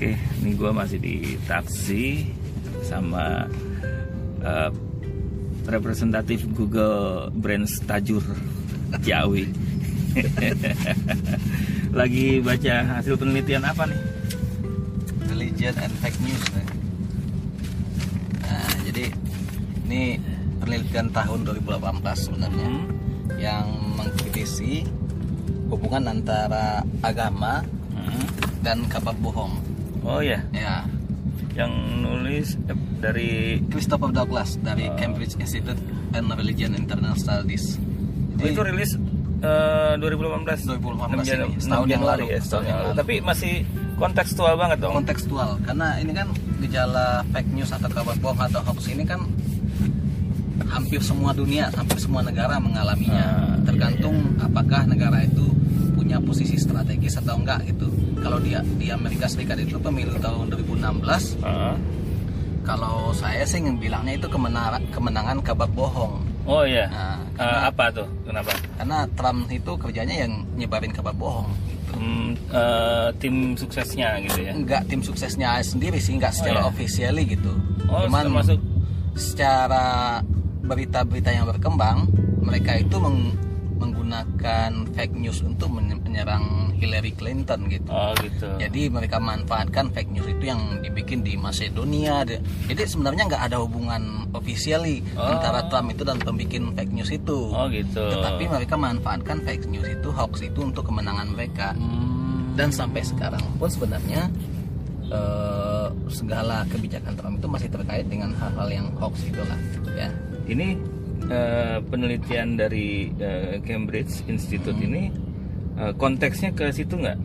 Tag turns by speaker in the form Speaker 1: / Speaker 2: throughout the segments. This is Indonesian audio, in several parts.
Speaker 1: Oke, ini gue masih di taksi sama uh, representatif Google Brands Tajur Ciawi. Lagi baca hasil penelitian apa nih?
Speaker 2: religion and fake news nih. Nah, jadi ini penelitian tahun 2018 sebenarnya
Speaker 1: Hmm?
Speaker 2: yang mengkritisi hubungan antara agama
Speaker 1: Hmm.
Speaker 2: dan kabar bohong.
Speaker 1: Oh ya,
Speaker 2: Ya,
Speaker 1: yang nulis eh, dari
Speaker 2: Christopher Douglas dari
Speaker 1: Oh.
Speaker 2: Cambridge Institute and Religion International Studies.
Speaker 1: oh, itu rilis eh, 2018.
Speaker 2: 2018
Speaker 1: Enam Jan-
Speaker 2: ini,
Speaker 1: enam
Speaker 2: setahun yang lalu,
Speaker 1: ya, setahun yang lalu. Tapi masih kontekstual banget dong.
Speaker 2: kontekstual karena ini kan gejala fake news atau kabar bohong atau hoax ini kan hampir semua dunia, hampir semua negara mengalaminya.
Speaker 1: Ah, iya,
Speaker 2: Tergantung apakah negara itu punya posisi strategis atau enggak gitu. Kalau dia di Amerika Serikat itu pemilu tahun 2016,
Speaker 1: Ah.
Speaker 2: kalau saya sih bilangnya itu kemenangan kemenangan kabar bohong.
Speaker 1: Oh iya.
Speaker 2: Nah,
Speaker 1: Eh,
Speaker 2: karena,
Speaker 1: apa tuh? Kenapa?
Speaker 2: karena Trump itu kerjanya yang nyebarin kabar bohong. Gitu.
Speaker 1: Hmm, eh, tim suksesnya gitu ya.
Speaker 2: Enggak tim suksesnya sendiri sih, enggak secara
Speaker 1: iya?
Speaker 2: officially gitu.
Speaker 1: Oh,
Speaker 2: Cuman
Speaker 1: termasuk
Speaker 2: secara berita-berita yang berkembang mereka itu meng- menggunakan fake news untuk menye- menyerang Hillary Clinton gitu.
Speaker 1: Oh gitu.
Speaker 2: Jadi mereka manfaatkan fake news itu yang dibikin di Macedonia. Jadi sebenarnya nggak ada hubungan officially
Speaker 1: Oh.
Speaker 2: antara Trump itu dan pembikin fake news itu.
Speaker 1: Oh gitu.
Speaker 2: Tetapi mereka manfaatkan fake news itu hoax itu untuk kemenangan mereka.
Speaker 1: Hmm.
Speaker 2: Dan sampai sekarang pun sebenarnya eh, segala kebijakan Trump itu masih terkait dengan hal-hal yang hoax itulah ya.
Speaker 1: ini eh, penelitian dari eh, Cambridge Institute
Speaker 2: Hmm.
Speaker 1: ini eh, konteksnya ke situ nggak?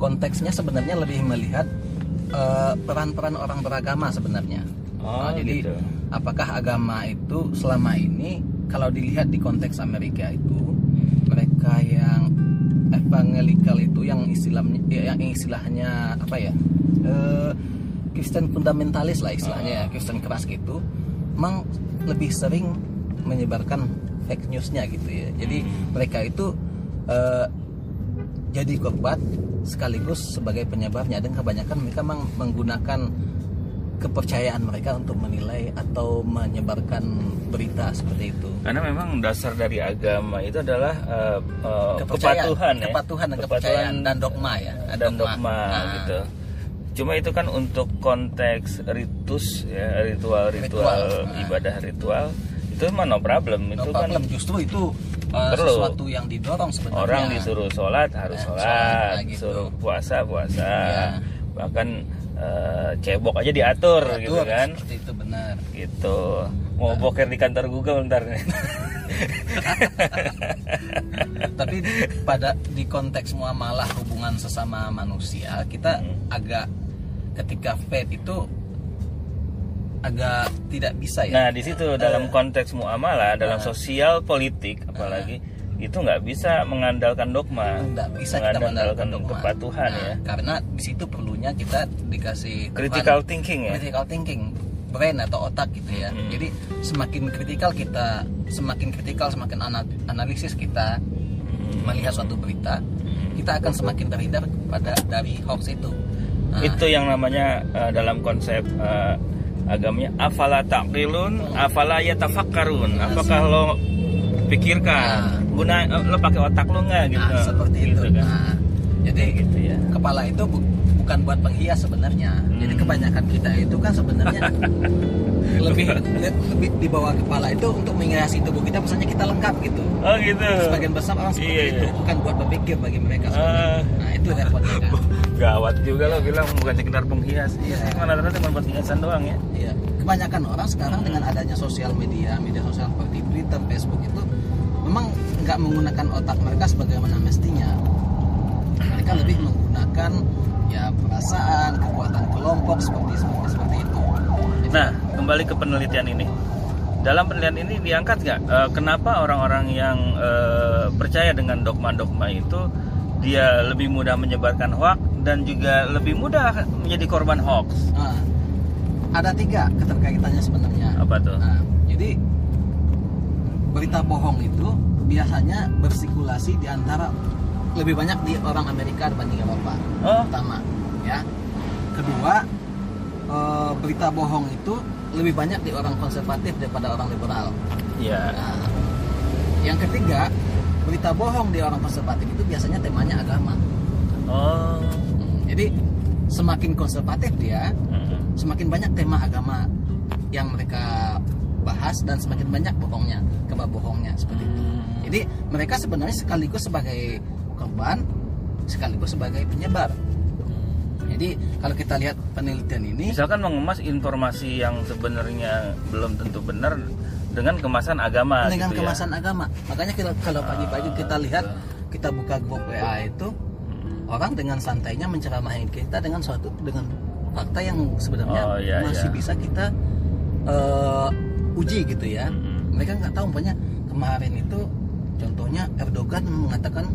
Speaker 2: Konteksnya sebenarnya lebih melihat peran-peran orang beragama sebenarnya.
Speaker 1: Oh,
Speaker 2: Nah, jadi
Speaker 1: gitu.
Speaker 2: apakah agama itu selama ini kalau dilihat di konteks Amerika itu mereka yang evangelikal itu yang istilahnya ya, yang istilahnya apa ya eh, Kristen fundamentalis lah istilahnya ya Kristen keras gitu memang lebih sering menyebarkan fake newsnya gitu ya. Jadi mereka itu eh, jadi korban sekaligus sebagai penyebabnya dan kebanyakan mereka memang menggunakan kepercayaan mereka untuk menilai atau menyebarkan berita seperti itu.
Speaker 1: Karena memang dasar dari agama itu adalah eh, eh,
Speaker 2: Kepercayaan,
Speaker 1: kepatuhan ya.
Speaker 2: kepatuhan dan kepercayaan dan dogma ya.
Speaker 1: dan dogma
Speaker 2: Nah,
Speaker 1: gitu. Cuma itu kan untuk konteks ritus ya ritual-ritual
Speaker 2: Ritual. Nah.
Speaker 1: ibadah ritual itu mah no problem
Speaker 2: no
Speaker 1: itu kan
Speaker 2: problem justru itu uh,
Speaker 1: Perlu.
Speaker 2: sesuatu yang didorong sebenarnya
Speaker 1: orang disuruh sholat harus
Speaker 2: Eh,
Speaker 1: sholat,
Speaker 2: sholat, nah, gitu.
Speaker 1: suruh puasa puasa,
Speaker 2: Iya.
Speaker 1: bahkan eh, cebok aja diatur, gitu
Speaker 2: Betul,
Speaker 1: kan,
Speaker 2: seperti itu benar
Speaker 1: gitu. Mau boker di kantor Google ntar nih.
Speaker 2: tapi pada di konteks muamalah hubungan sesama manusia kita
Speaker 1: Hmm.
Speaker 2: agak ketika faith itu agak tidak bisa ya
Speaker 1: Nah di situ dalam konteks muamalah, dalam sosial politik, apalagi itu nggak bisa mengandalkan dogma,
Speaker 2: nggak bisa kita mengandalkan dogma.
Speaker 1: kepatuhan
Speaker 2: Nah,
Speaker 1: ya,
Speaker 2: karena di situ perlunya kita dikasih Tuhan
Speaker 1: critical thinking ya.
Speaker 2: critical thinking brain atau otak gitu ya
Speaker 1: Hmm.
Speaker 2: jadi semakin kritikal kita semakin kritikal semakin ana- analisis kita
Speaker 1: Hmm.
Speaker 2: melihat suatu berita kita akan semakin terhindar pada dari hoax itu Nah,
Speaker 1: itu yang namanya uh, dalam konsep uh, agamanya afala taqilun afala yatafakkarun. Apakah lo pikirkan guna uh, lo pakai otak lo nggak gitu?
Speaker 2: Nah, seperti itu.
Speaker 1: Gitu kan.
Speaker 2: Nah, jadi
Speaker 1: gitu ya.
Speaker 2: kepala itu bu- bukan buat penghias sebenarnya. Jadi
Speaker 1: Hmm.
Speaker 2: kebanyakan kita itu kan sebenarnya lebih lebih di bawah kepala itu untuk menghiasi tubuh kita misalnya kita lengkap gitu.
Speaker 1: Oh gitu.
Speaker 2: Sebagian besar orang seperti
Speaker 1: Iya,
Speaker 2: itu
Speaker 1: iya.
Speaker 2: bukan buat berpikir bagi mereka sebenarnya. nah itu repotnya kan
Speaker 1: gawat juga lo bilang bukan sekedar penghias. Iya sih mana ternyata cuma buat hiasan doang ya.
Speaker 2: Iya. kebanyakan orang sekarang dengan adanya sosial media media sosial seperti Twitter Facebook itu memang nggak menggunakan otak mereka sebagaimana mestinya. Mereka lebih menggunakan ya perasaan kekuatan kelompok seperti seperti seperti itu
Speaker 1: Nah, kembali ke penelitian ini. Dalam penelitian ini diangkat nggak eh, kenapa orang-orang yang eh, percaya dengan dogma-dogma itu dia lebih mudah menyebarkan hoax dan juga lebih mudah menjadi korban hoax.
Speaker 2: nah, ada tiga keterkaitannya sebenarnya
Speaker 1: Apa tuh?
Speaker 2: Nah, jadi berita bohong itu biasanya bersirkulasi di antara lebih banyak di orang Amerika dibanding Eropa.
Speaker 1: Oh,
Speaker 2: Pertama, ya. kedua eh, berita bohong itu lebih banyak di orang konservatif daripada orang liberal.
Speaker 1: Ya
Speaker 2: Nah, yang ketiga berita bohong di orang konservatif itu biasanya temanya agama.
Speaker 1: Oh.
Speaker 2: Hmm, jadi semakin konservatif dia
Speaker 1: Mm.
Speaker 2: semakin banyak tema agama yang mereka bahas dan semakin banyak bohongnya kabar bohongnya seperti itu.
Speaker 1: Hmm.
Speaker 2: jadi mereka sebenarnya sekaligus sebagai korban sekaligus sebagai penyebar jadi kalau kita lihat penelitian ini
Speaker 1: misalkan mengemas informasi yang sebenarnya belum tentu benar dengan kemasan agama
Speaker 2: dengan
Speaker 1: gitu ya.
Speaker 2: kemasan agama makanya kita, kalau pagi-pagi kita lihat kita buka grup WA itu
Speaker 1: Mm.
Speaker 2: orang dengan santainya menceramahi kita dengan suatu dengan fakta yang sebenarnya
Speaker 1: Oh, iya,
Speaker 2: masih
Speaker 1: iya.
Speaker 2: bisa kita eh, uji gitu ya
Speaker 1: Mm.
Speaker 2: mereka nggak tahu umpamanya kemarin itu contohnya Erdogan mengatakan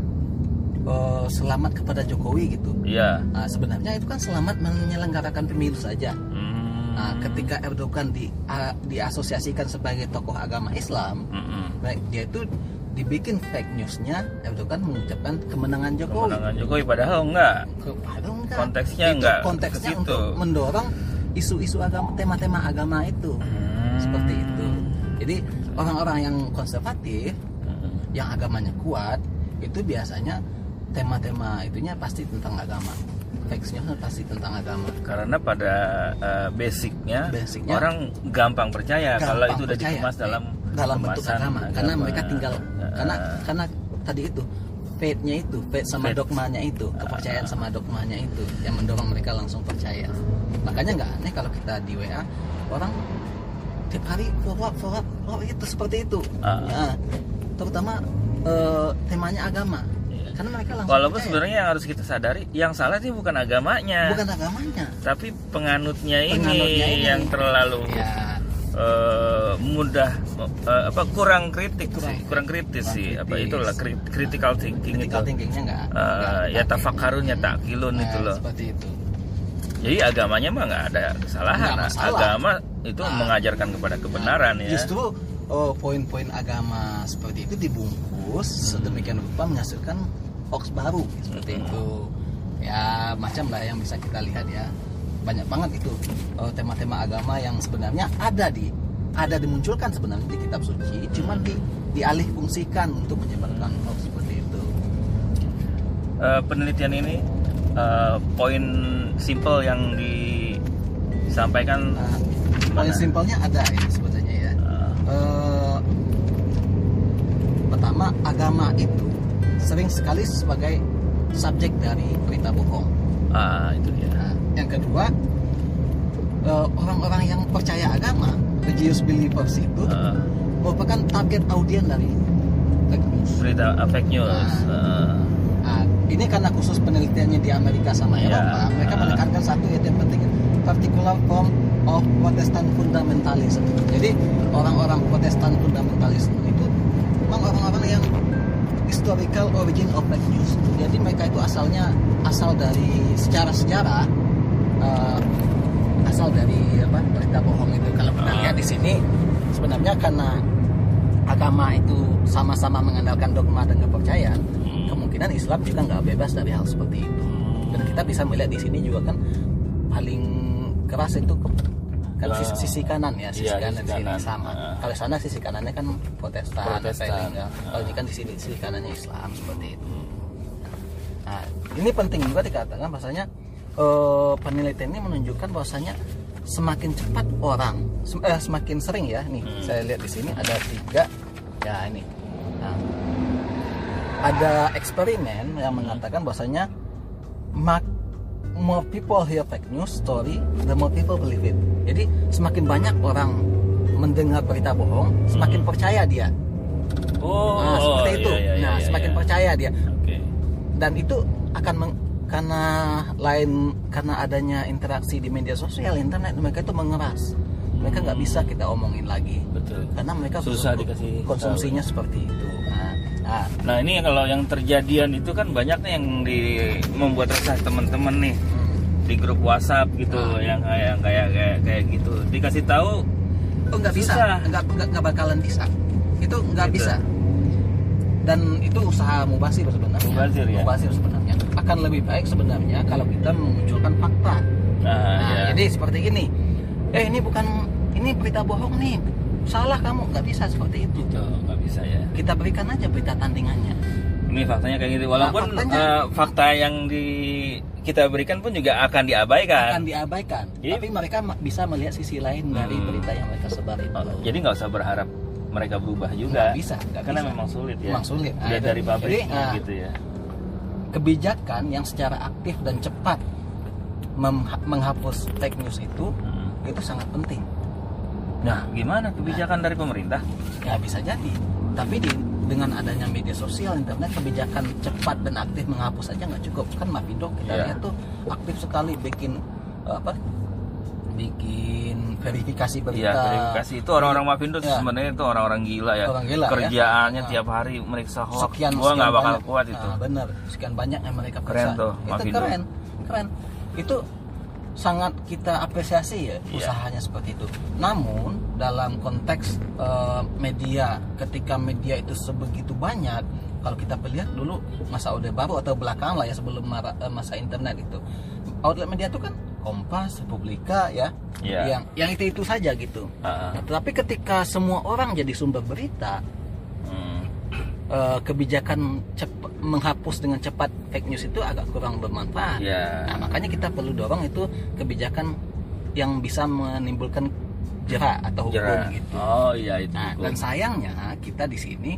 Speaker 2: eh, selamat kepada Jokowi gitu
Speaker 1: iya
Speaker 2: Nah, sebenarnya itu kan selamat menyelenggarakan pemilu saja
Speaker 1: Mm.
Speaker 2: nah, ketika Erdogan di, a- diasosiasikan sebagai tokoh agama Islam. Baik, dia itu dibikin fake newsnya Erdogan mengucapkan kemenangan Jokowi.
Speaker 1: kemenangan Jokowi padahal enggak
Speaker 2: padahal enggak.
Speaker 1: Konteksnya
Speaker 2: Itu
Speaker 1: enggak
Speaker 2: Konteksnya untuk mendorong isu-isu agama, tema-tema agama itu.
Speaker 1: Hmm.
Speaker 2: Seperti itu. Jadi orang-orang yang konservatif,
Speaker 1: Mm.
Speaker 2: yang agamanya kuat, itu biasanya tema-tema itunya pasti tentang agama. Fake news pasti tentang agama.
Speaker 1: karena pada uh, basicnya,
Speaker 2: Basicnya,
Speaker 1: orang gampang percaya kalau
Speaker 2: gampang
Speaker 1: itu udah
Speaker 2: percaya.
Speaker 1: dikemas dalam
Speaker 2: dalam bentuk
Speaker 1: kemasan
Speaker 2: agama. karena
Speaker 1: agama.
Speaker 2: mereka tinggal
Speaker 1: Uh,
Speaker 2: karena karena tadi itu faith-nya itu faith sama
Speaker 1: Faith.
Speaker 2: dogmanya itu kepercayaan sama dogmanya itu yang mendorong mereka langsung percaya makanya nggak aneh kalau kita di WA orang tiap hari forward forward oh itu seperti itu
Speaker 1: Ah.
Speaker 2: ya, terutama eh, temanya agama. Karena mereka langsung
Speaker 1: walaupun sebenarnya yang harus kita sadari yang salah sih bukan agamanya.
Speaker 2: Bukan agamanya.
Speaker 1: Tapi penganutnya ini
Speaker 2: Penganutnya ini.
Speaker 1: yang terlalu
Speaker 2: ya
Speaker 1: eh, mudah eh, apa kurang kritik
Speaker 2: Kurang-
Speaker 1: sih. Kurang. Kritis
Speaker 2: kurang
Speaker 1: sih. Apa
Speaker 2: kritis.
Speaker 1: itulah cri- critical thinking
Speaker 2: critical
Speaker 1: itu.
Speaker 2: thinkingnya nggak
Speaker 1: Eh,
Speaker 2: nggak
Speaker 1: ya
Speaker 2: dipakai.
Speaker 1: tafakarun ya takilun
Speaker 2: Nah,
Speaker 1: itu loh.
Speaker 2: seperti itu.
Speaker 1: Jadi agamanya mah nggak ada kesalahan.
Speaker 2: Masalah.
Speaker 1: agama itu
Speaker 2: Nah.
Speaker 1: mengajarkan kepada kebenaran ya.
Speaker 2: Justru oh, poin-poin agama seperti itu dibungkus sedemikian rupa menghasilkan hoax baru seperti itu. Ya macam lah yang bisa kita lihat ya. Banyak banget itu oh, tema-tema agama yang sebenarnya ada di ada dimunculkan sebenarnya di kitab suci, cuman di dialih fungsikan untuk menyebarkan hoax seperti itu.
Speaker 1: Eh, penelitian ini eh, poin simple yang disampaikan
Speaker 2: Nah, poin simpelnya ada ya sebetulnya ya.
Speaker 1: eh,
Speaker 2: Eh, pertama agama itu sering sekali sebagai subjek dari berita bohong.
Speaker 1: ah itu dia
Speaker 2: Nah, yang kedua eh, orang-orang yang percaya agama, religious believers itu
Speaker 1: Eh,
Speaker 2: merupakan target audiens dari fake news.
Speaker 1: berita uh, fake news Eh,
Speaker 2: Nah, ini karena khusus penelitiannya di Amerika sama
Speaker 1: Ya.
Speaker 2: Eropa, mereka
Speaker 1: Ah.
Speaker 2: menekankan satu yang penting particular form of Protestant fundamentalism. Jadi orang-orang Protestan fundamentalis itu memang orang-orang yang historical origin of fake news. Jadi mereka itu asalnya asal dari secara sejarah eh, asal dari apa berita bohong itu. Kalau kita lihat di sini sebenarnya karena agama itu sama-sama mengandalkan dogma dan kepercayaan, kemungkinan Islam juga nggak bebas dari hal seperti itu. Dan kita bisa melihat di sini juga kan paling keras itu
Speaker 1: Ya.
Speaker 2: sisi, sisi kanan ya, sisi
Speaker 1: Iya,
Speaker 2: kanan
Speaker 1: sisi
Speaker 2: sini
Speaker 1: kanan.
Speaker 2: sama.
Speaker 1: Ah.
Speaker 2: Kalau sana sisi kanannya kan Protestan,
Speaker 1: Protestan.
Speaker 2: ya. Kalau ini kan di sini sisi kanannya Islam seperti itu. Nah, ini penting juga dikatakan bahasanya eh, penelitian ini menunjukkan bahwasanya semakin cepat orang sem- eh, semakin sering ya nih
Speaker 1: Hmm.
Speaker 2: saya lihat di sini ada tiga ya ini nah, ada eksperimen yang mengatakan bahwasanya mak- more people hear fake news story the more people believe it. Jadi semakin banyak orang mendengar berita bohong semakin percaya dia.
Speaker 1: Oh
Speaker 2: nah seperti
Speaker 1: iya,
Speaker 2: itu.
Speaker 1: iya, iya,
Speaker 2: nah
Speaker 1: iya,
Speaker 2: semakin
Speaker 1: iya.
Speaker 2: percaya dia.
Speaker 1: Oke.
Speaker 2: Dan itu akan meng- karena lain karena adanya interaksi di media sosial internet mereka itu mengeras. Mereka nggak bisa kita omongin lagi.
Speaker 1: Betul.
Speaker 2: Karena mereka
Speaker 1: Susah dikasih
Speaker 2: konsumsinya seperti itu. Nah, nah,
Speaker 1: Nah ini kalau yang terjadian itu kan banyak nih yang di membuat resah teman-teman nih di grup WhatsApp gitu
Speaker 2: Ah.
Speaker 1: yang kayak kayak kayak kayak gitu dikasih tahu
Speaker 2: oh nggak bisa nggak nggak bakalan bisa itu nggak
Speaker 1: Gitu.
Speaker 2: bisa dan itu usaha mubasir sebenarnya
Speaker 1: Mubazir, ya?
Speaker 2: Mubazir sebenarnya akan lebih baik sebenarnya kalau kita memunculkan fakta
Speaker 1: Nah,
Speaker 2: Nah,
Speaker 1: ya.
Speaker 2: jadi seperti ini. Eh ini bukan ini berita bohong nih. Salah kamu nggak bisa seperti itu.
Speaker 1: itu nggak bisa ya
Speaker 2: Kita berikan aja berita tandingannya.
Speaker 1: ini faktanya kayak gitu walaupun
Speaker 2: Nah, faktanya-
Speaker 1: eh, fakta yang di kita berikan pun juga akan diabaikan
Speaker 2: Akan diabaikan.
Speaker 1: Jadi-
Speaker 2: Tapi mereka bisa melihat sisi lain dari
Speaker 1: Hmm.
Speaker 2: berita yang mereka sebar itu.
Speaker 1: Oh, jadi nggak usah berharap mereka berubah juga
Speaker 2: Nggak bisa, nggak
Speaker 1: karena
Speaker 2: bisa.
Speaker 1: memang sulit ya
Speaker 2: Memang sulit. Nah,
Speaker 1: Lihat
Speaker 2: itu.
Speaker 1: dari pabrik
Speaker 2: Jadi, nah,
Speaker 1: gitu ya
Speaker 2: kebijakan yang secara aktif dan cepat menghapus fake news itu
Speaker 1: Hmm.
Speaker 2: itu sangat penting.
Speaker 1: Nah gimana kebijakan dari pemerintah
Speaker 2: Ya bisa jadi. Tapi di, dengan adanya media sosial, internet, kebijakan cepat dan aktif menghapus aja nggak cukup. Kan Mavindo kita
Speaker 1: Iya.
Speaker 2: lihat tuh aktif sekali bikin eh, apa? Bikin verifikasi berita.
Speaker 1: Iya, verifikasi itu orang-orang Mavindo
Speaker 2: Ya.
Speaker 1: sebenarnya itu orang-orang gila ya.
Speaker 2: Orang gila, ya.
Speaker 1: Kerjaannya
Speaker 2: Nah.
Speaker 1: tiap hari meriksa hoax.
Speaker 2: sekian
Speaker 1: Gua nggak bakal
Speaker 2: banyak.
Speaker 1: kuat itu.
Speaker 2: Nah, bener sekian banyak yang mereka
Speaker 1: Keren
Speaker 2: periksa.
Speaker 1: tuh,
Speaker 2: itu
Speaker 1: Mavindo.
Speaker 2: keren keren itu sangat kita apresiasi ya
Speaker 1: Iya.
Speaker 2: usahanya seperti itu namun dalam konteks eh, media ketika media itu sebegitu banyak kalau kita lihat dulu masa orde baru atau belakangan lah ya sebelum eh, masa internet itu outlet media itu kan Kompas, Republika ya
Speaker 1: Iya.
Speaker 2: yang yang itu itu saja gitu
Speaker 1: Ah,
Speaker 2: Nah, tapi ketika semua orang jadi sumber berita. Eh, kebijakan cepat menghapus dengan cepat fake news itu agak kurang bermanfaat.
Speaker 1: Iya.
Speaker 2: Nah, makanya kita perlu dorong itu kebijakan yang bisa menimbulkan jerak atau hukum
Speaker 1: Jerah.
Speaker 2: gitu.
Speaker 1: Oh iya itu.
Speaker 2: Nah,
Speaker 1: hukum.
Speaker 2: dan sayangnya kita di sini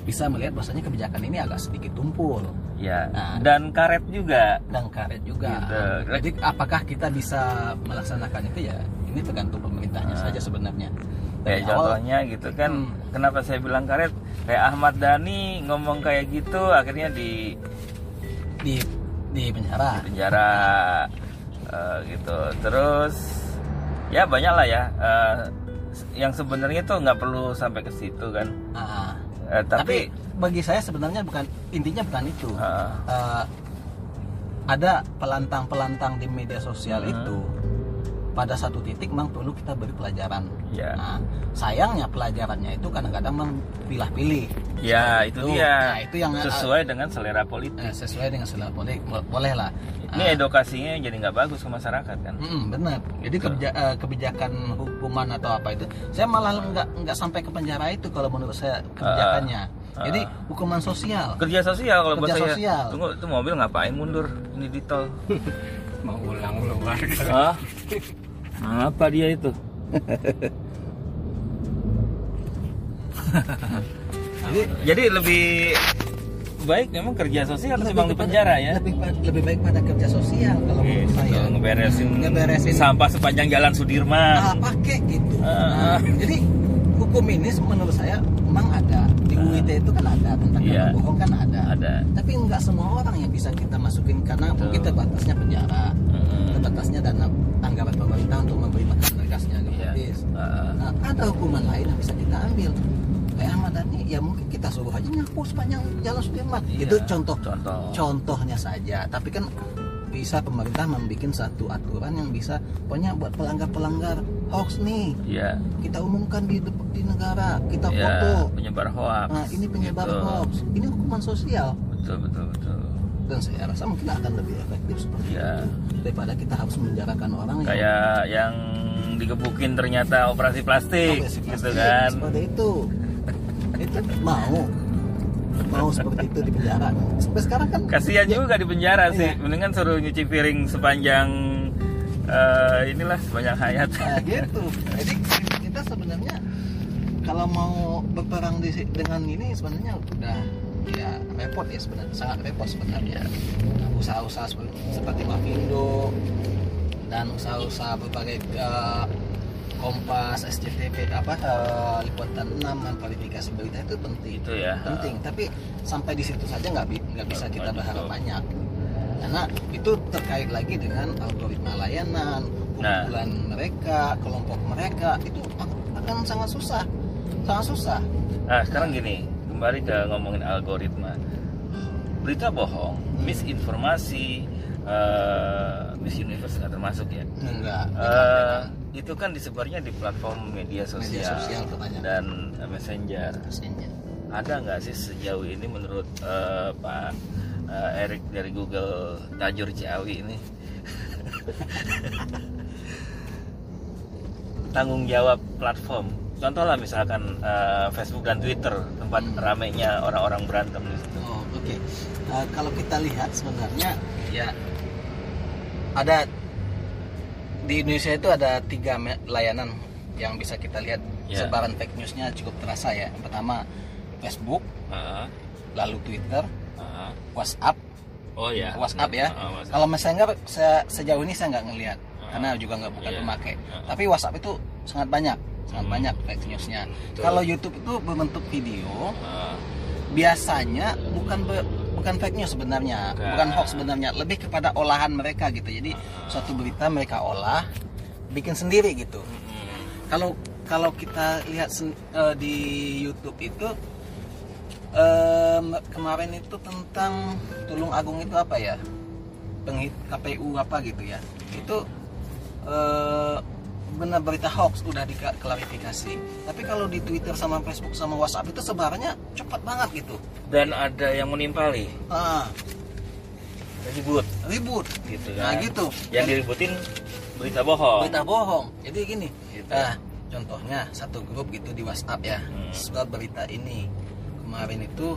Speaker 2: bisa melihat bahwasanya kebijakan ini agak sedikit tumpul
Speaker 1: ya.
Speaker 2: Nah.
Speaker 1: Dan karet juga.
Speaker 2: dan karet juga.
Speaker 1: Gitu.
Speaker 2: Jadi apakah kita bisa melaksanakan itu ya? Ini tergantung pemerintahnya
Speaker 1: Nah.
Speaker 2: saja sebenarnya. Dari awal-
Speaker 1: contohnya gitu kan.
Speaker 2: Hmm.
Speaker 1: Kenapa saya bilang karet? Kayak Ahmad Dhani ngomong kayak gitu akhirnya di
Speaker 2: di di penjara.
Speaker 1: penjara eh, gitu. Terus ya banyak lah ya. eh, yang sebenarnya tuh nggak perlu sampai ke situ kan.
Speaker 2: Ah.
Speaker 1: Eh,
Speaker 2: tapi,
Speaker 1: tapi,
Speaker 2: bagi saya sebenarnya bukan intinya bukan itu
Speaker 1: ah,
Speaker 2: Eh, ada pelantang-pelantang di media sosial
Speaker 1: Hmm.
Speaker 2: itu pada satu titik memang perlu kita beri pelajaran
Speaker 1: ya.
Speaker 2: nah sayangnya pelajarannya itu kadang-kadang memang pilih-pilih
Speaker 1: Ya itu
Speaker 2: Tuh,
Speaker 1: dia
Speaker 2: nah, itu yang
Speaker 1: sesuai dengan selera politik.
Speaker 2: eh, sesuai dengan selera boleh boleh lah
Speaker 1: Ini
Speaker 2: Ah,
Speaker 1: edukasinya jadi nggak bagus ke masyarakat kan?
Speaker 2: mm, benar jadi kebija- eh, kebijakan hukuman atau apa itu saya malah nggak nggak sampai ke penjara itu kalau menurut saya kebijakannya
Speaker 1: Ah,
Speaker 2: jadi hukuman sosial
Speaker 1: Kerja sosial kalau buat
Speaker 2: Kerja
Speaker 1: saya.
Speaker 2: sosial.
Speaker 1: Tunggu, itu mobil ngapain mundur? Ini di tol.
Speaker 3: mau ulang ulang warga
Speaker 1: Hah? Apa dia itu?
Speaker 2: jadi
Speaker 1: Jadi lebih baik memang kerja sosial
Speaker 2: lebih
Speaker 1: ketimbang di penjara ya.
Speaker 2: lebih lebih baik pada kerja sosial kalau
Speaker 1: Gitu,
Speaker 2: menurut saya
Speaker 1: ngeberesin,
Speaker 2: Ngeberesin.
Speaker 1: sampah sepanjang jalan Sudirman.
Speaker 2: ah, pakai gitu
Speaker 1: Ah.
Speaker 2: Nah, jadi hukum ini menurut saya memang ada di UIT itu kan ada tentang
Speaker 1: Iya.
Speaker 2: yeah. bohong kan ada.
Speaker 1: Ada.
Speaker 2: tapi nggak semua orang yang bisa kita masukin karena
Speaker 1: Betul.
Speaker 2: mungkin terbatasnya penjara
Speaker 1: Mm-mm.
Speaker 2: terbatasnya dana anggaran pemerintah untuk memberi makan berkasnya
Speaker 1: Iya.
Speaker 2: gratis
Speaker 1: Ah.
Speaker 2: nah, ada hukuman lain yang bisa kita ambil kayak Ahmad Dhani ya mungkin kita suruh aja nyapu sepanjang jalan Sudirman
Speaker 1: Iya.
Speaker 2: itu contoh
Speaker 1: Contoh.
Speaker 2: contohnya saja tapi kan bisa pemerintah membuat satu aturan yang bisa pokoknya buat pelanggar-pelanggar hoax nih
Speaker 1: Iya.
Speaker 2: kita umumkan di di negara kita
Speaker 1: Iya,
Speaker 2: foto
Speaker 1: penyebar hoax.
Speaker 2: nah ini penyebar
Speaker 1: Gitu.
Speaker 2: hoax ini hukuman sosial
Speaker 1: Betul, betul, betul.
Speaker 2: Dan saya rasa mungkin akan lebih efektif seperti
Speaker 1: Iya.
Speaker 2: itu daripada kita harus menjarakan orang yang
Speaker 1: Kayak yang digebukin ternyata operasi plastik,
Speaker 2: Operasi
Speaker 1: gitu
Speaker 2: plastik,
Speaker 1: kan.
Speaker 2: seperti itu itu mau mau seperti itu di penjara sampai sekarang kan
Speaker 1: Kasihan juga di penjara sih.
Speaker 2: Iya.
Speaker 1: Mendingan suruh nyuci piring sepanjang eh, inilah sepanjang hayat.
Speaker 2: Nah, gitu. Jadi kita sebenarnya kalau mau berperang di, dengan ini sebenarnya udah ya repot ya sebenarnya sangat repot sebenarnya. Nah, usaha-usaha seperti, Mavindo dan usaha-usaha berbagai eh, Kompas, SCTV apa eh, liputan 6 memverifikasi berita itu penting.
Speaker 1: Itu ya.
Speaker 2: Penting, tapi sampai di situ saja nggak nggak bisa kita berharap banyak. Karena itu terkait lagi dengan algoritma layanan,
Speaker 1: Nah.
Speaker 2: kumpulan mereka, kelompok mereka itu akan sangat susah, sangat susah.
Speaker 1: Nah, sekarang gini, kembali ke ngomongin algoritma. Berita bohong, misinformasi, eh Miss Universe nggak termasuk ya.
Speaker 2: Enggak.
Speaker 1: Eh, itu kan disebarnya di platform media sosial,
Speaker 2: Media sosial
Speaker 1: dan eh, messenger.
Speaker 2: Messenger.
Speaker 1: Ada nggak sih sejauh ini menurut eh, Pak eh, Erik dari Google Tajur Ciawi ini tanggung jawab platform contoh lah misalkan eh, Facebook dan Twitter tempat
Speaker 2: Hmm.
Speaker 1: ramainya orang-orang berantem di situ
Speaker 2: Oh, oke. Uh, kalau kita lihat sebenarnya ya ada di Indonesia itu ada tiga layanan yang bisa kita lihat
Speaker 1: Ya.
Speaker 2: sebaran fake newsnya cukup terasa ya. Yang pertama Facebook,
Speaker 1: Ah,
Speaker 2: lalu Twitter,
Speaker 1: ah.
Speaker 2: WhatsApp,
Speaker 1: oh ya
Speaker 2: WhatsApp ya.
Speaker 1: Ah, WhatsApp.
Speaker 2: Kalau Messenger saya sejauh ini saya nggak ngelihat
Speaker 1: Ah.
Speaker 2: karena juga nggak bukan
Speaker 1: Iya.
Speaker 2: pemakai.
Speaker 1: Ah.
Speaker 2: Tapi WhatsApp itu sangat banyak, sangat
Speaker 1: Hmm.
Speaker 2: banyak fake newsnya.
Speaker 1: Betul.
Speaker 2: Kalau YouTube itu berbentuk video,
Speaker 1: Ah,
Speaker 2: biasanya bukan be- bukan fake news sebenarnya,
Speaker 1: Bukan.
Speaker 2: bukan hoax sebenarnya, lebih kepada olahan mereka gitu. Jadi
Speaker 1: Ah.
Speaker 2: suatu berita mereka olah, bikin sendiri gitu.
Speaker 1: mm-mm.
Speaker 2: Kalau kalau kita lihat sen- eh, di YouTube itu em, kemarin itu tentang Tulung Agung itu apa ya? Penghit KPU apa gitu ya? Itu eh, benar berita hoax udah diklarifikasi. Tapi kalau di Twitter sama Facebook sama WhatsApp itu sebarannya cepat banget gitu.
Speaker 1: dan ada yang menimpali
Speaker 2: Ah,
Speaker 1: ribut
Speaker 2: ribut.
Speaker 1: gitu
Speaker 2: Nah
Speaker 1: kan
Speaker 2: gitu.
Speaker 1: yang diributin berita bohong
Speaker 2: berita bohong. Jadi gini,
Speaker 1: Gitu.
Speaker 2: nah contohnya satu grup gitu di WhatsApp ya,
Speaker 1: Hmm.
Speaker 2: sebar berita ini kemarin itu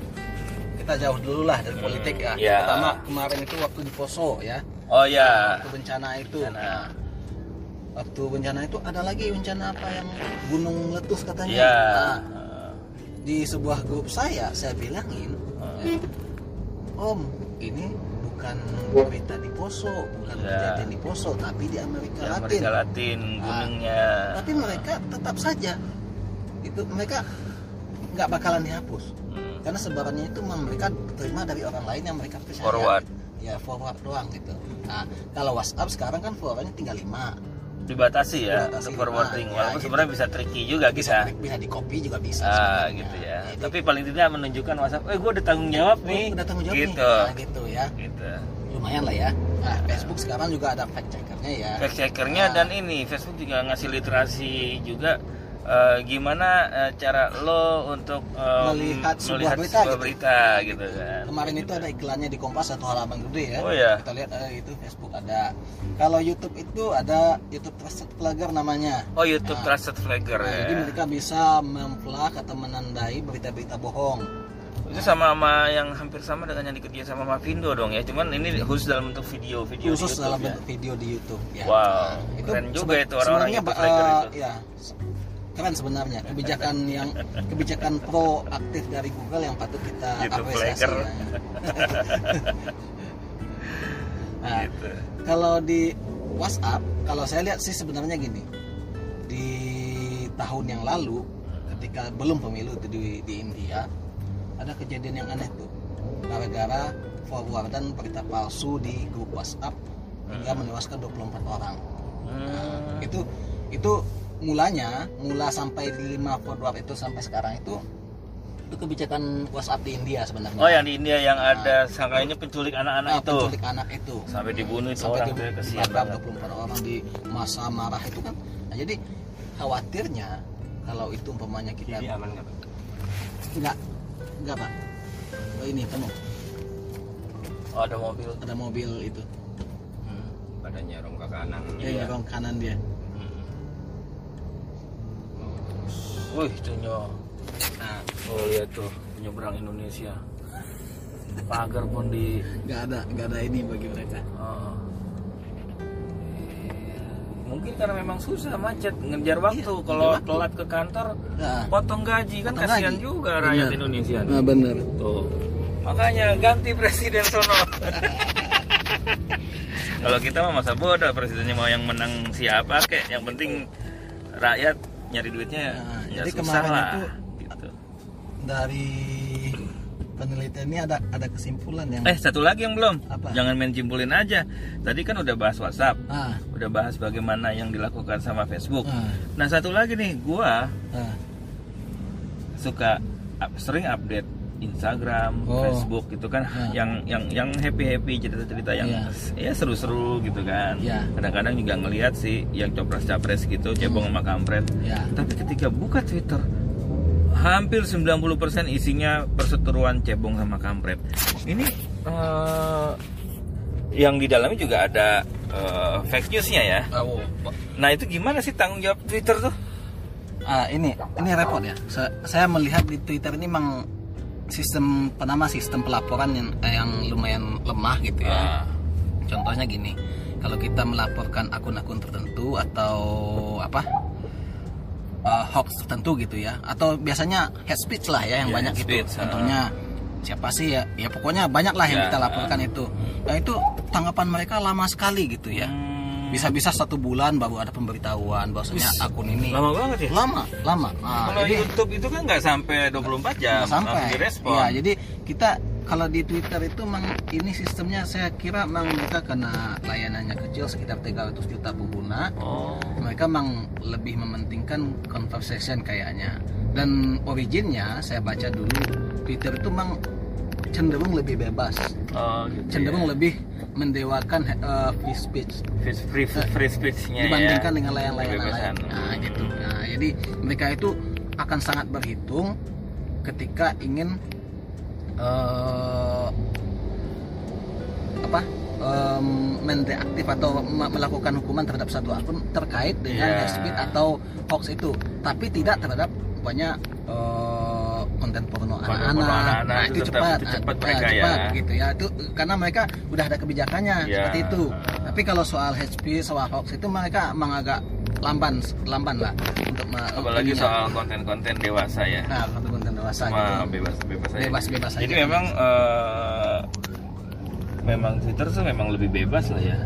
Speaker 2: kita jauh dulu lah dari
Speaker 1: Hmm,
Speaker 2: politik ya.
Speaker 1: ya.
Speaker 2: Pertama kemarin itu waktu di Poso ya,
Speaker 1: oh ya
Speaker 2: waktu bencana itu.
Speaker 1: Bencana.
Speaker 2: Nah, waktu bencana itu ada lagi bencana apa yang gunung letus katanya.
Speaker 1: ya
Speaker 2: Nah, di sebuah grup saya saya bilangin, ya, Om ini bukan berita di Poso, bukan
Speaker 1: Ya.
Speaker 2: kejadian di Poso, tapi di Amerika
Speaker 1: Di
Speaker 2: Latin.
Speaker 1: Amerika Latin gunungnya
Speaker 2: tapi mereka tetap saja itu mereka nggak bakalan dihapus
Speaker 1: Hmm.
Speaker 2: karena sebarannya itu mereka terima dari orang lain yang mereka percaya
Speaker 1: Forward.
Speaker 2: ya forward doang gitu nah kalau WhatsApp sekarang kan forwardnya tinggal 5
Speaker 1: dibatasi ya
Speaker 2: Dibatasi,
Speaker 1: untuk forwarding.
Speaker 2: Nah, ya,
Speaker 1: walaupun
Speaker 2: gitu.
Speaker 1: sebenarnya bisa tricky juga
Speaker 2: bisa
Speaker 1: kita.
Speaker 2: bisa di copy juga bisa
Speaker 1: ah gitu ya.
Speaker 2: Jadi,
Speaker 1: tapi paling tidak menunjukkan WhatsApp eh gue udah tanggung jawab
Speaker 2: oh,
Speaker 1: nih.
Speaker 2: udah tanggung jawab
Speaker 1: gitu.
Speaker 2: nih. Nah, gitu ya.
Speaker 1: Gitu.
Speaker 2: Lumayan lah ya. Nah Facebook sekarang juga ada fact checkernya ya.
Speaker 1: Fact checkernya
Speaker 2: Nah.
Speaker 1: dan ini Facebook juga ngasih literasi juga eh, gimana eh, cara lo untuk eh,
Speaker 2: Melihat sebuah
Speaker 1: melihat
Speaker 2: berita
Speaker 1: sebuah
Speaker 2: gitu.
Speaker 1: berita gitu kan
Speaker 2: Kemarin itu ada iklannya di Kompas satu halaman gede ya.
Speaker 1: Oh, ya?
Speaker 2: Kita lihat eh, itu Facebook ada. Kalau YouTube itu ada YouTube Trusted Flagger namanya.
Speaker 1: oh YouTube
Speaker 2: Nah,
Speaker 1: Trusted Flagger
Speaker 2: Nah,
Speaker 1: ya
Speaker 2: Jadi mereka bisa memflag atau menandai berita-berita bohong.
Speaker 1: itu sama sama yang hampir sama dengan yang dikerjain sama Mavindo dong ya cuman ini khusus dalam bentuk video video
Speaker 2: Khusus
Speaker 1: di
Speaker 2: dalam
Speaker 1: YouTube ya.
Speaker 2: bentuk video di YouTube. Ya.
Speaker 1: Wow, keren juga itu orang-orang
Speaker 2: sebenarnya,
Speaker 1: flagger itu.
Speaker 2: Ya, keren sebenarnya kebijakan yang kebijakan proaktif dari Google yang patut kita
Speaker 1: YouTube
Speaker 2: apresiasi. ya. nah,
Speaker 1: gitu.
Speaker 2: Kalau di WhatsApp, kalau saya lihat sih sebenarnya gini. Di tahun yang lalu, ketika belum pemilu itu di, di India, ada kejadian yang aneh tuh. Gara-gara forwardan berita palsu di grup WhatsApp hingga menewaskan 24 orang.
Speaker 1: Hmm.
Speaker 2: Itu itu mulanya, mula sampai di 5 forward itu sampai sekarang itu itu kebijakan WhatsApp di India sebenarnya.
Speaker 1: Oh yang di India yang ada sangkanya penculik anak-anak
Speaker 2: Nah,
Speaker 1: itu
Speaker 2: penculik anak itu
Speaker 1: sampai dibunuh itu
Speaker 2: sampai
Speaker 1: orang
Speaker 2: di
Speaker 1: tuh ya, kesian banget.
Speaker 2: 24 orang di masa marah itu kan nah, jadi khawatirnya kalau itu umpamanya kita
Speaker 3: Jadi aman nggak Pak?
Speaker 2: enggak enggak pak oh, ini penuh
Speaker 1: Oh ada mobil.
Speaker 2: ada mobil itu
Speaker 3: Hmm. Badannya rong ke kanan.
Speaker 2: ya
Speaker 1: Iya.
Speaker 2: dorong kanan dia
Speaker 3: Hmm.
Speaker 1: Wih tunyo.
Speaker 2: nah
Speaker 1: Oh lihat tuh penyeberang Indonesia. Pagar pun di.
Speaker 2: nggak ada nggak ada ini bagi mereka
Speaker 1: oh. Mungkin karena memang susah macet ngejar waktu.
Speaker 2: Iya,
Speaker 1: Kalau telat ke kantor,
Speaker 2: nah,
Speaker 1: potong gaji kan
Speaker 2: Potong
Speaker 1: kasihan
Speaker 2: gaji.
Speaker 1: juga rakyat
Speaker 2: Benar.
Speaker 1: Indonesia.
Speaker 2: nah bener
Speaker 1: Tuh. Makanya ganti presiden sono. Kalau kita mah masa bodoh presidennya mau yang menang siapa kek, yang penting rakyat nyari duitnya
Speaker 2: Nah,
Speaker 1: ya
Speaker 2: jadi
Speaker 1: susah
Speaker 2: kemarin
Speaker 1: lah.
Speaker 2: itu-
Speaker 1: gitu.
Speaker 2: dari penelitian ini ada ada kesimpulan yang
Speaker 1: Eh satu lagi yang belum,
Speaker 2: Apa?
Speaker 1: jangan main cimpulin aja. Tadi kan udah bahas WhatsApp,
Speaker 2: ah,
Speaker 1: udah bahas bagaimana yang dilakukan sama Facebook.
Speaker 2: ah,
Speaker 1: Nah satu lagi nih, gua
Speaker 2: ah.
Speaker 1: suka up- sering update Instagram,
Speaker 2: Oh.
Speaker 1: Facebook gitu kan,
Speaker 2: Ya.
Speaker 1: yang yang yang happy happy cerita-cerita yang ya seru-seru gitu kan.
Speaker 2: Ya.
Speaker 1: Kadang-kadang juga ngelihat sih yang copres-capres gitu, cebong sama kampret.
Speaker 2: ya
Speaker 1: Tapi ketika buka Twitter, hampir 90% isinya perseteruan cebong sama kampret. Ini eh, yang di dalamnya juga ada eh, fake newsnya ya.
Speaker 2: Oh,
Speaker 1: Nah itu gimana sih tanggung jawab Twitter tuh?
Speaker 2: Ah, ini ini repot ya. Sa- Saya melihat di Twitter ini memang sistem pertama sistem pelaporan yang eh, yang lumayan lemah gitu ya.
Speaker 1: Ah,
Speaker 2: Contohnya gini, kalau kita melaporkan akun-akun tertentu atau apa eh, hoax tertentu gitu ya, atau biasanya hate speech lah ya yang
Speaker 1: Ya,
Speaker 2: banyak itu.
Speaker 1: speech, ah.
Speaker 2: Contohnya siapa sih ya? Ya pokoknya banyak lah yang
Speaker 1: Ya,
Speaker 2: kita laporkan itu. Nah itu tanggapan mereka lama sekali gitu ya.
Speaker 1: hmm,
Speaker 2: Bisa-bisa satu bulan baru ada pemberitahuan bahwasanya akun ini
Speaker 1: lama banget ya.
Speaker 2: lama lama. Nah,
Speaker 1: Kalau
Speaker 2: jadi-
Speaker 1: YouTube itu kan nggak sampai 24 jam
Speaker 2: nggak sampai
Speaker 1: direspon.
Speaker 2: ya jadi kita kalau di Twitter itu mang ini sistemnya saya kira mang mereka karena layanannya kecil sekitar 300 juta pengguna
Speaker 1: Oh.
Speaker 2: mereka mang lebih mementingkan conversation kayaknya dan originnya saya baca dulu Twitter itu mang cenderung lebih bebas
Speaker 1: Oh, gitu
Speaker 2: cenderung
Speaker 1: ya.
Speaker 2: lebih mendewakan eh, free speech
Speaker 1: free, free, free speech-nya
Speaker 2: dibandingkan
Speaker 1: ya.
Speaker 2: dengan layang-layang lain. Nah, gitu. Nah, jadi mereka itu akan sangat berhitung ketika ingin eh, apa em, mendeaktif atau me- melakukan hukuman terhadap satu akun terkait dengan
Speaker 1: Ya.
Speaker 2: hate speech atau hoax itu, tapi tidak terhadap banyak eh, konten porno anak-anak. Nah,
Speaker 1: itu
Speaker 2: cepat,
Speaker 1: itu
Speaker 2: Nah,
Speaker 1: cepat
Speaker 2: nah,
Speaker 1: mereka ya.
Speaker 2: cepat gitu ya. Itu karena mereka udah ada kebijakannya
Speaker 1: Ya.
Speaker 2: seperti itu. Tapi kalau soal speech, soal hoax itu mereka emang agak lamban, lamban lah untuk
Speaker 1: Apalagi
Speaker 2: ininya.
Speaker 1: soal konten-konten dewasa ya.
Speaker 2: nah konten dewasa
Speaker 1: Cuma
Speaker 2: gitu.
Speaker 1: bebas bebas aja.
Speaker 2: Bebas bebas aja.
Speaker 1: Jadi memang eh, memang Twitter tuh memang lebih bebas lah ya.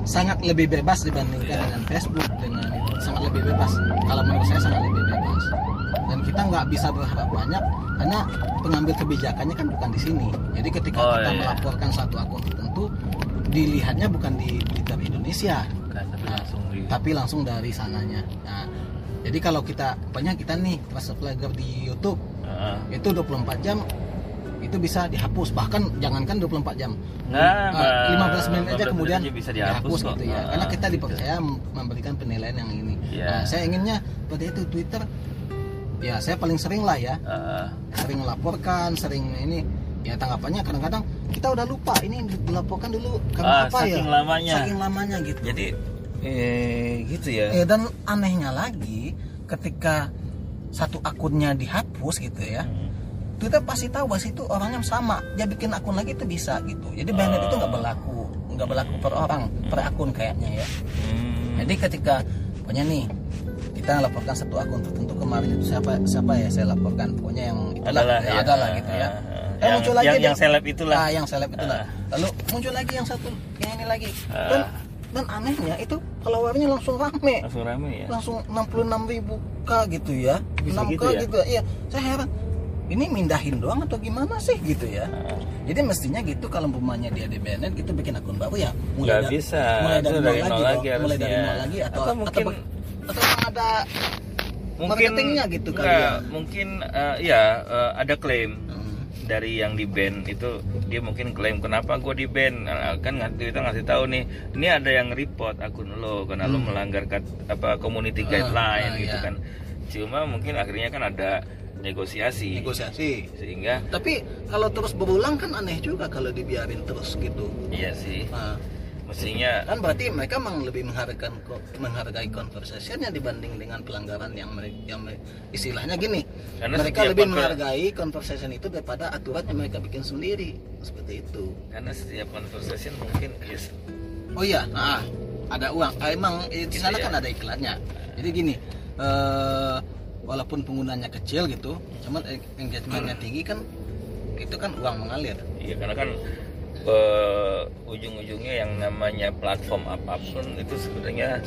Speaker 2: sangat lebih bebas dibandingkan
Speaker 1: Iya.
Speaker 2: dengan Facebook dengan itu sangat lebih bebas. Kalau menurut saya sangat lebih bebas. Kita nggak bisa berharap banyak karena pengambil kebijakannya kan bukan di sini. Jadi ketika
Speaker 1: Oh,
Speaker 2: kita
Speaker 1: iya.
Speaker 2: melaporkan satu akun tertentu dilihatnya bukan di Twitter Indonesia,
Speaker 1: Kan tapi langsung di
Speaker 2: tapi langsung dari sananya. Nah, jadi kalau kita banyak kita nih pas flagger di YouTube
Speaker 1: Heeh.
Speaker 2: itu 24 jam itu bisa dihapus bahkan jangankan 24 jam
Speaker 1: Nah,
Speaker 2: Uh, 15 menit aja
Speaker 1: 15
Speaker 2: kemudian
Speaker 1: aja bisa dihapus, kok.
Speaker 2: gitu ya
Speaker 1: Ah,
Speaker 2: karena kita
Speaker 1: gitu.
Speaker 2: dipercaya memberikan penilaian yang ini
Speaker 1: Iya.
Speaker 2: nah, saya inginnya pada itu Twitter ya saya paling sering lah ya
Speaker 1: Heeh.
Speaker 2: sering melaporkan sering ini ya tanggapannya kadang-kadang kita udah lupa ini dilaporkan dulu karena
Speaker 1: Ah,
Speaker 2: apa ya
Speaker 1: saking lamanya.
Speaker 2: saking lamanya gitu
Speaker 1: Jadi eh gitu ya.
Speaker 2: Eh, dan anehnya lagi ketika satu akunnya dihapus gitu ya
Speaker 1: Hmm.
Speaker 2: Twitter pasti tahu bahwa itu orangnya sama dia bikin akun lagi itu bisa gitu jadi banned itu nggak berlaku nggak berlaku per orang per akun kayaknya ya
Speaker 1: Hmm.
Speaker 2: jadi ketika pokoknya nih kita laporkan satu akun tertentu kemarin itu siapa siapa ya saya laporkan pokoknya yang itulah
Speaker 1: Adalah,
Speaker 2: ya,
Speaker 1: ya.
Speaker 2: adalah gitu ya Eh,
Speaker 1: yang-
Speaker 2: muncul lagi
Speaker 1: yang-
Speaker 2: deh.
Speaker 1: yang seleb itulah.
Speaker 2: Ah, yang seleb itulah lalu muncul lagi yang satu yang ini lagi dan
Speaker 1: Ah.
Speaker 2: dan anehnya itu followernya langsung rame
Speaker 1: langsung rame ya.
Speaker 2: langsung 66 ribu k gitu ya
Speaker 1: Bisa
Speaker 2: 6
Speaker 1: gitu
Speaker 2: k
Speaker 1: ya?
Speaker 2: gitu iya saya heran ini mindahin doang atau gimana sih gitu ya
Speaker 1: Ah.
Speaker 2: jadi mestinya gitu kalau umpamanya dia di banned gitu bikin akun baru ya
Speaker 1: Nggak
Speaker 2: da-
Speaker 1: bisa.
Speaker 2: mulai dari,
Speaker 1: dari
Speaker 2: nol lagi, mulai dari nol lagi atau
Speaker 1: Atau mungkin-
Speaker 2: atau, atau ada marketingnya gitu kali
Speaker 1: enggak,
Speaker 2: ya.
Speaker 1: mungkin eh, ya eh, ada klaim
Speaker 2: Hmm.
Speaker 1: dari yang di ban itu. Dia mungkin klaim kenapa gue di ban Nah, kan kita ngasih tahu nih ini ada yang report akun lo karena lo melanggar kat- apa community
Speaker 2: Ah,
Speaker 1: guideline
Speaker 2: ah,
Speaker 1: gitu
Speaker 2: iya.
Speaker 1: kan. Cuma mungkin akhirnya kan ada negosiasi.
Speaker 2: Negosiasi.
Speaker 1: Sehingga
Speaker 2: tapi kalau terus berulang kan aneh juga kalau dibiarin terus gitu.
Speaker 1: Iya sih.
Speaker 2: Nah,
Speaker 1: mestinya
Speaker 2: kan berarti mereka memang lebih menghargai menghargai conversationnya dibanding dengan pelanggaran yang mereka yang istilahnya gini.
Speaker 1: Karena
Speaker 2: mereka lebih
Speaker 1: konver-
Speaker 2: menghargai conversation itu daripada aturan yang mereka bikin sendiri. Seperti itu.
Speaker 1: Karena setiap conversation mungkin yes,
Speaker 2: oh iya nah, ada uang. Ah, emang eh, di sana
Speaker 1: Iya.
Speaker 2: kan ada iklannya. Jadi gini eh, walaupun penggunanya kecil gitu cuman engagementnya tinggi kan itu kan uang mengalir.
Speaker 1: Iya karena kan eh, ujung-ujungnya yang namanya platform apa pun itu sebenarnya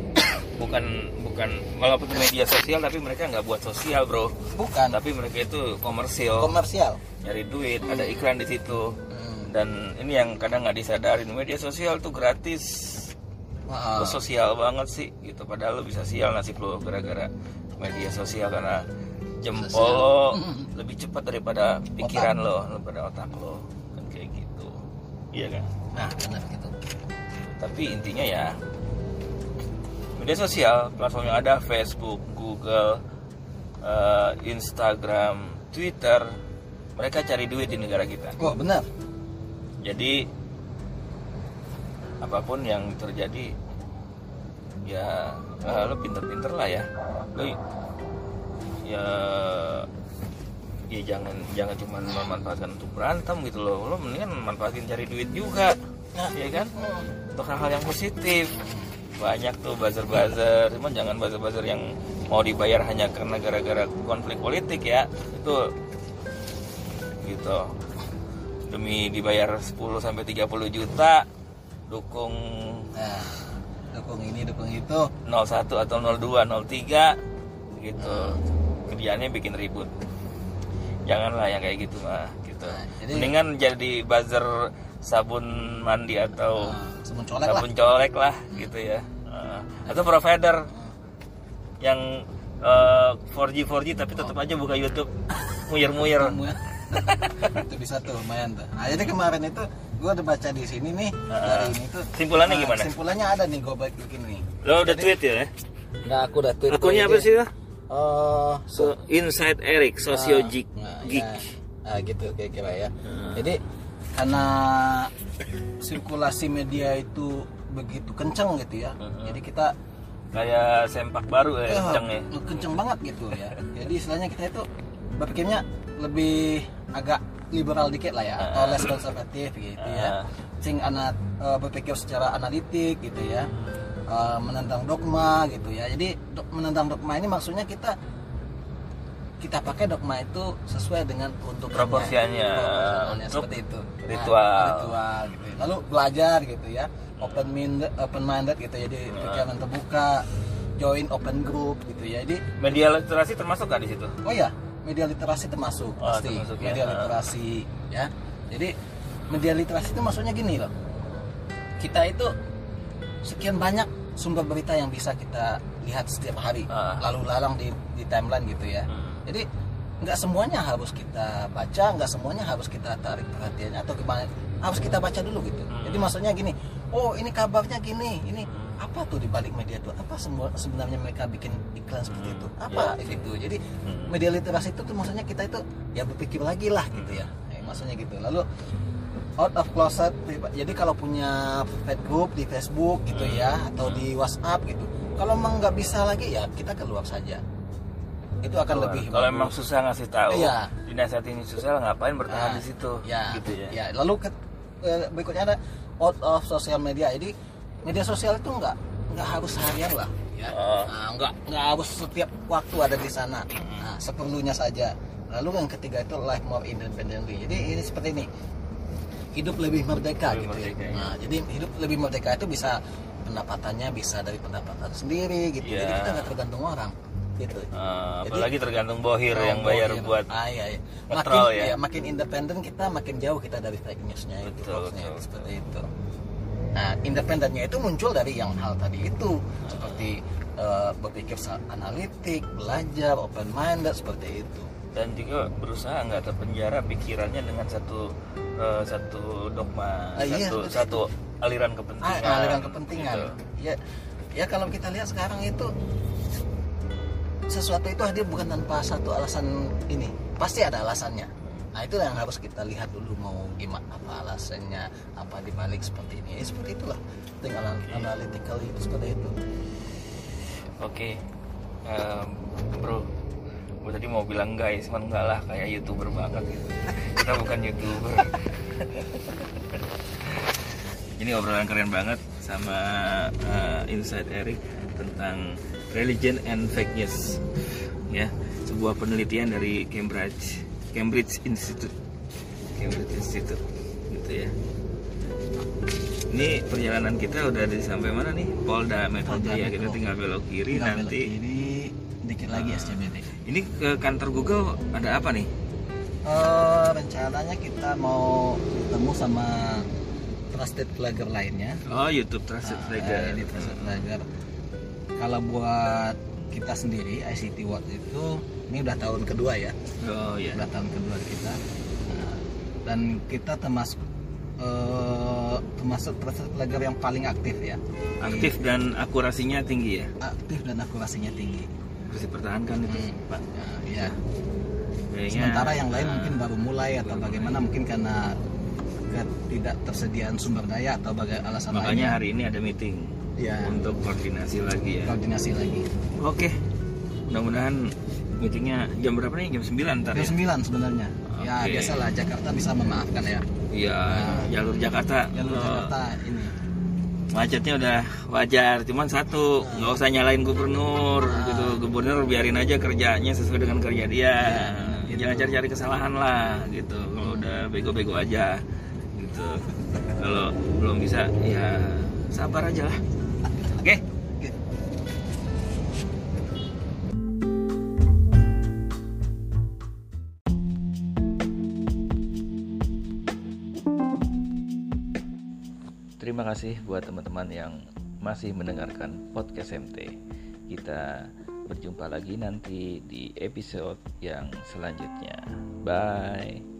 Speaker 1: bukan bukan walaupun media sosial tapi mereka nggak buat sosial bro.
Speaker 2: Bukan.
Speaker 1: Tapi mereka itu komersil
Speaker 2: komersial.
Speaker 1: Nyari duit ada iklan di situ.
Speaker 2: Hmm.
Speaker 1: dan ini yang kadang nggak disadarin. Media sosial tuh gratis. Lu sosial banget sih? Gitu. Padahal lu bisa sial nasib lu gara-gara media sosial? Karena jempol
Speaker 2: Sosial.
Speaker 1: lo lebih cepat daripada pikiran lo daripada otak lo iya kan?
Speaker 2: Nah benar gitu.
Speaker 1: Tapi intinya ya media sosial platform yang ada Facebook Google eh, Instagram Twitter mereka cari duit di negara kita.
Speaker 2: Oh benar.
Speaker 1: Jadi apa pun yang terjadi ya eh, lo pinter-pinter lah ya. Lo ya ya jangan jangan cuma memanfaatkan untuk berantem gitu loh. Lo mendingan manfaatin cari duit juga ya kan? Untuk hal-hal yang positif. Banyak tuh buzzer-buzzer cuman jangan buzzer-buzzer yang mau dibayar hanya karena gara-gara konflik politik ya. Itu gitu. Demi dibayar 10 sampai 30 juta dukung
Speaker 2: nah dukung ini dukung itu.
Speaker 1: 01 atau 02 03 gitu. Kerjaannya bikin ribut janganlah yang kayak gitu mah gitu.
Speaker 2: Nah, jadi-
Speaker 1: mendingan jadi buzzer sabun mandi atau
Speaker 2: nah, sebelum colek lah.
Speaker 1: sabun colek lah gitu ya. Uh, atau provider yang uh, 4G 4G tapi tetap aja buka YouTube muyer-muyer
Speaker 2: itu bisa tuh lumayan tuh. Nah jadi kemarin itu gue udah baca di sini nih dari ini tuh.
Speaker 1: simpulannya
Speaker 2: Nah,
Speaker 1: gimana?
Speaker 2: simpulannya ada nih gue bikin nih.
Speaker 1: Lo udah tweet ya?
Speaker 2: Nah, aku udah tweet.
Speaker 1: Akunnya
Speaker 2: tuh
Speaker 1: apa sih lo
Speaker 2: Oh,
Speaker 1: so, Inside Eric Sosio
Speaker 2: Ah,
Speaker 1: Geek
Speaker 2: nah,
Speaker 1: Geek
Speaker 2: ya. Ah, gitu kira-kira ya. Jadi karena sirkulasi media itu begitu kencang gitu ya. Jadi kita
Speaker 1: kayak sempak baru ya
Speaker 2: eh,
Speaker 1: kenceng ya
Speaker 2: kenceng banget gitu ya. Jadi istilahnya kita itu berpikirnya lebih agak liberal dikit lah ya atau less konservatif gitu ya. Sing anak eh, berpikir secara analitik gitu ya. Eh, menentang dogma gitu ya. Jadi dok- menentang dogma ini maksudnya kita kita pakai dogma itu sesuai dengan.
Speaker 1: Proporsiannya. Untuk
Speaker 2: seperti itu. Nah,
Speaker 1: ritual.
Speaker 2: ritual gitu. ya. Lalu belajar gitu ya. Open minded, open minded gitu ya. Jadi pikiran terbuka, join open group gitu ya. Jadi
Speaker 1: media literasi termasuk kan di situ
Speaker 2: oh ya, media literasi termasuk
Speaker 1: Oh,
Speaker 2: pasti.
Speaker 1: termasuk ya.
Speaker 2: media
Speaker 1: Ah.
Speaker 2: literasi ya. Jadi media literasi itu maksudnya gini loh. Kita itu sekian banyak sumber berita yang bisa kita lihat setiap hari
Speaker 1: Ah.
Speaker 2: lalu lalang di, di timeline gitu ya.
Speaker 1: Hmm.
Speaker 2: Jadi nggak semuanya harus kita baca, nggak semuanya harus kita tarik perhatiannya atau gimana. Harus kita baca dulu gitu.
Speaker 1: Hmm.
Speaker 2: Jadi maksudnya gini, oh ini kabarnya gini, ini apa tuh di balik media itu? Apa semua sebenarnya mereka bikin iklan seperti itu? Apa itu? Jadi
Speaker 1: Hmm.
Speaker 2: media literasi itu tuh maksudnya kita itu ya berpikir lagi lah gitu ya. Eh, maksudnya gitu. Lalu out of closet jadi kalau punya pet group di Facebook gitu ya atau di WhatsApp gitu kalau emang nggak bisa lagi ya kita keluar saja. Itu akan lebih
Speaker 1: kalau emang susah ngasih tahu
Speaker 2: Iya.
Speaker 1: dinasihatin susah ngapain bertahan
Speaker 2: Ah,
Speaker 1: di situ?
Speaker 2: ya,
Speaker 1: gitu ya,
Speaker 2: ya. lalu ke, berikutnya ada out of social media. Jadi media sosial itu nggak nggak harus harian lah ya.
Speaker 1: Oh.
Speaker 2: Nah, nggak nggak harus setiap waktu ada di sana. Nah, seperlunya saja. Lalu yang ketiga itu life more independently. Jadi ini seperti ini hidup lebih merdeka
Speaker 1: Lebih
Speaker 2: gitu
Speaker 1: merdeka,
Speaker 2: ya.
Speaker 1: ya.
Speaker 2: Nah, jadi hidup lebih merdeka itu bisa pendapatannya bisa dari pendapatan sendiri gitu. Jadi
Speaker 1: Iya.
Speaker 2: kita nggak tergantung orang gitu.
Speaker 1: Ah,
Speaker 2: Jadi-
Speaker 1: apalagi tergantung bohir
Speaker 2: Oh,
Speaker 1: yang bayar
Speaker 2: bohir.
Speaker 1: buat
Speaker 2: ah, iya, iya. makin
Speaker 1: ya.
Speaker 2: iya, makin independen kita makin jauh kita dari fake newsnya itu
Speaker 1: Betul, betul,
Speaker 2: seperti itu nah independennya itu muncul dari yang hal tadi itu seperti eh, berpikir analitik belajar open minded seperti itu
Speaker 1: dan juga berusaha nggak terpenjara pikirannya dengan satu eh, satu dogma
Speaker 2: Ah, iya,
Speaker 1: satu satu aliran
Speaker 2: ah,
Speaker 1: kepentingan
Speaker 2: aliran kepentingan.
Speaker 1: Gitu.
Speaker 2: ya ya kalau kita lihat sekarang itu sesuatu itu hadir bukan tanpa satu alasan ini. Pasti ada alasannya. Nah itu yang harus kita lihat dulu mau gimana apa alasannya apa dibalik seperti ini. Ya, seperti itulah tinggal analytical itu seperti itu.
Speaker 1: Oke Em, bro gue tadi mau bilang guys cuman enggak lah kayak youtuber banget gitu. Kita bukan youtuber. Ini obrolan keren banget sama eh, Inside Eric tentang religion and fake news. Ya sebuah penelitian dari Cambridge Cambridge Institute. Cambridge Institute gitu ya. Ini perjalanan kita udah di sampai mana nih? Polda Metro Jaya kita tinggal belok kiri
Speaker 2: Tinggal belok
Speaker 1: nanti
Speaker 2: kiri, dikit lagi SCBD
Speaker 1: ini ke kantor Google ada apa nih?
Speaker 2: Eh, rencananya kita mau ketemu sama trusted flagger lainnya.
Speaker 1: Oh YouTube Trusted
Speaker 2: Nah,
Speaker 1: Flagger
Speaker 2: ini trusted flagger kalau buat kita sendiri ICT World itu ini udah tahun kedua ya.
Speaker 1: Oh ya
Speaker 2: udah tahun kedua kita. Nah, dan kita termasuk eh, termasuk trusted flagger yang paling aktif ya.
Speaker 1: Aktif dan akurasinya tinggi ya?
Speaker 2: Aktif dan akurasinya tinggi
Speaker 1: harus dipertahankan itu
Speaker 2: Hmm.
Speaker 1: Pak
Speaker 2: ya
Speaker 1: Kayaknya,
Speaker 2: sementara yang lain
Speaker 1: eh,
Speaker 2: mungkin baru mulai atau bagaimana mungkin karena tidak tersediaan sumber daya atau bagai alasan
Speaker 1: Makanya
Speaker 2: lainnya
Speaker 1: hari ini ada meeting
Speaker 2: ya
Speaker 1: untuk koordinasi lagi ya.
Speaker 2: koordinasi lagi
Speaker 1: Oke. Mudah-mudahan meetingnya jam berapa nih? Jam 9 ntar ya.
Speaker 2: jam 9 sebenarnya ya
Speaker 1: Oke.
Speaker 2: biasalah Jakarta bisa memaafkan ya
Speaker 1: Iya,
Speaker 2: Nah.
Speaker 1: jalur Jakarta.
Speaker 2: jalur
Speaker 1: eh,
Speaker 2: Jakarta ini
Speaker 1: macetnya udah wajar cuman satu nggak usah nyalain gubernur gitu. Gubernur biarin aja kerjanya sesuai dengan kerja dia.
Speaker 2: Gitu.
Speaker 1: jangan cari-cari kesalahan lah gitu. Kalau udah bego-bego aja gitu. Kalau belum bisa ya sabar aja lah kasih buat teman-teman yang masih mendengarkan podcast MT. Kita berjumpa lagi nanti di episode yang selanjutnya. Bye.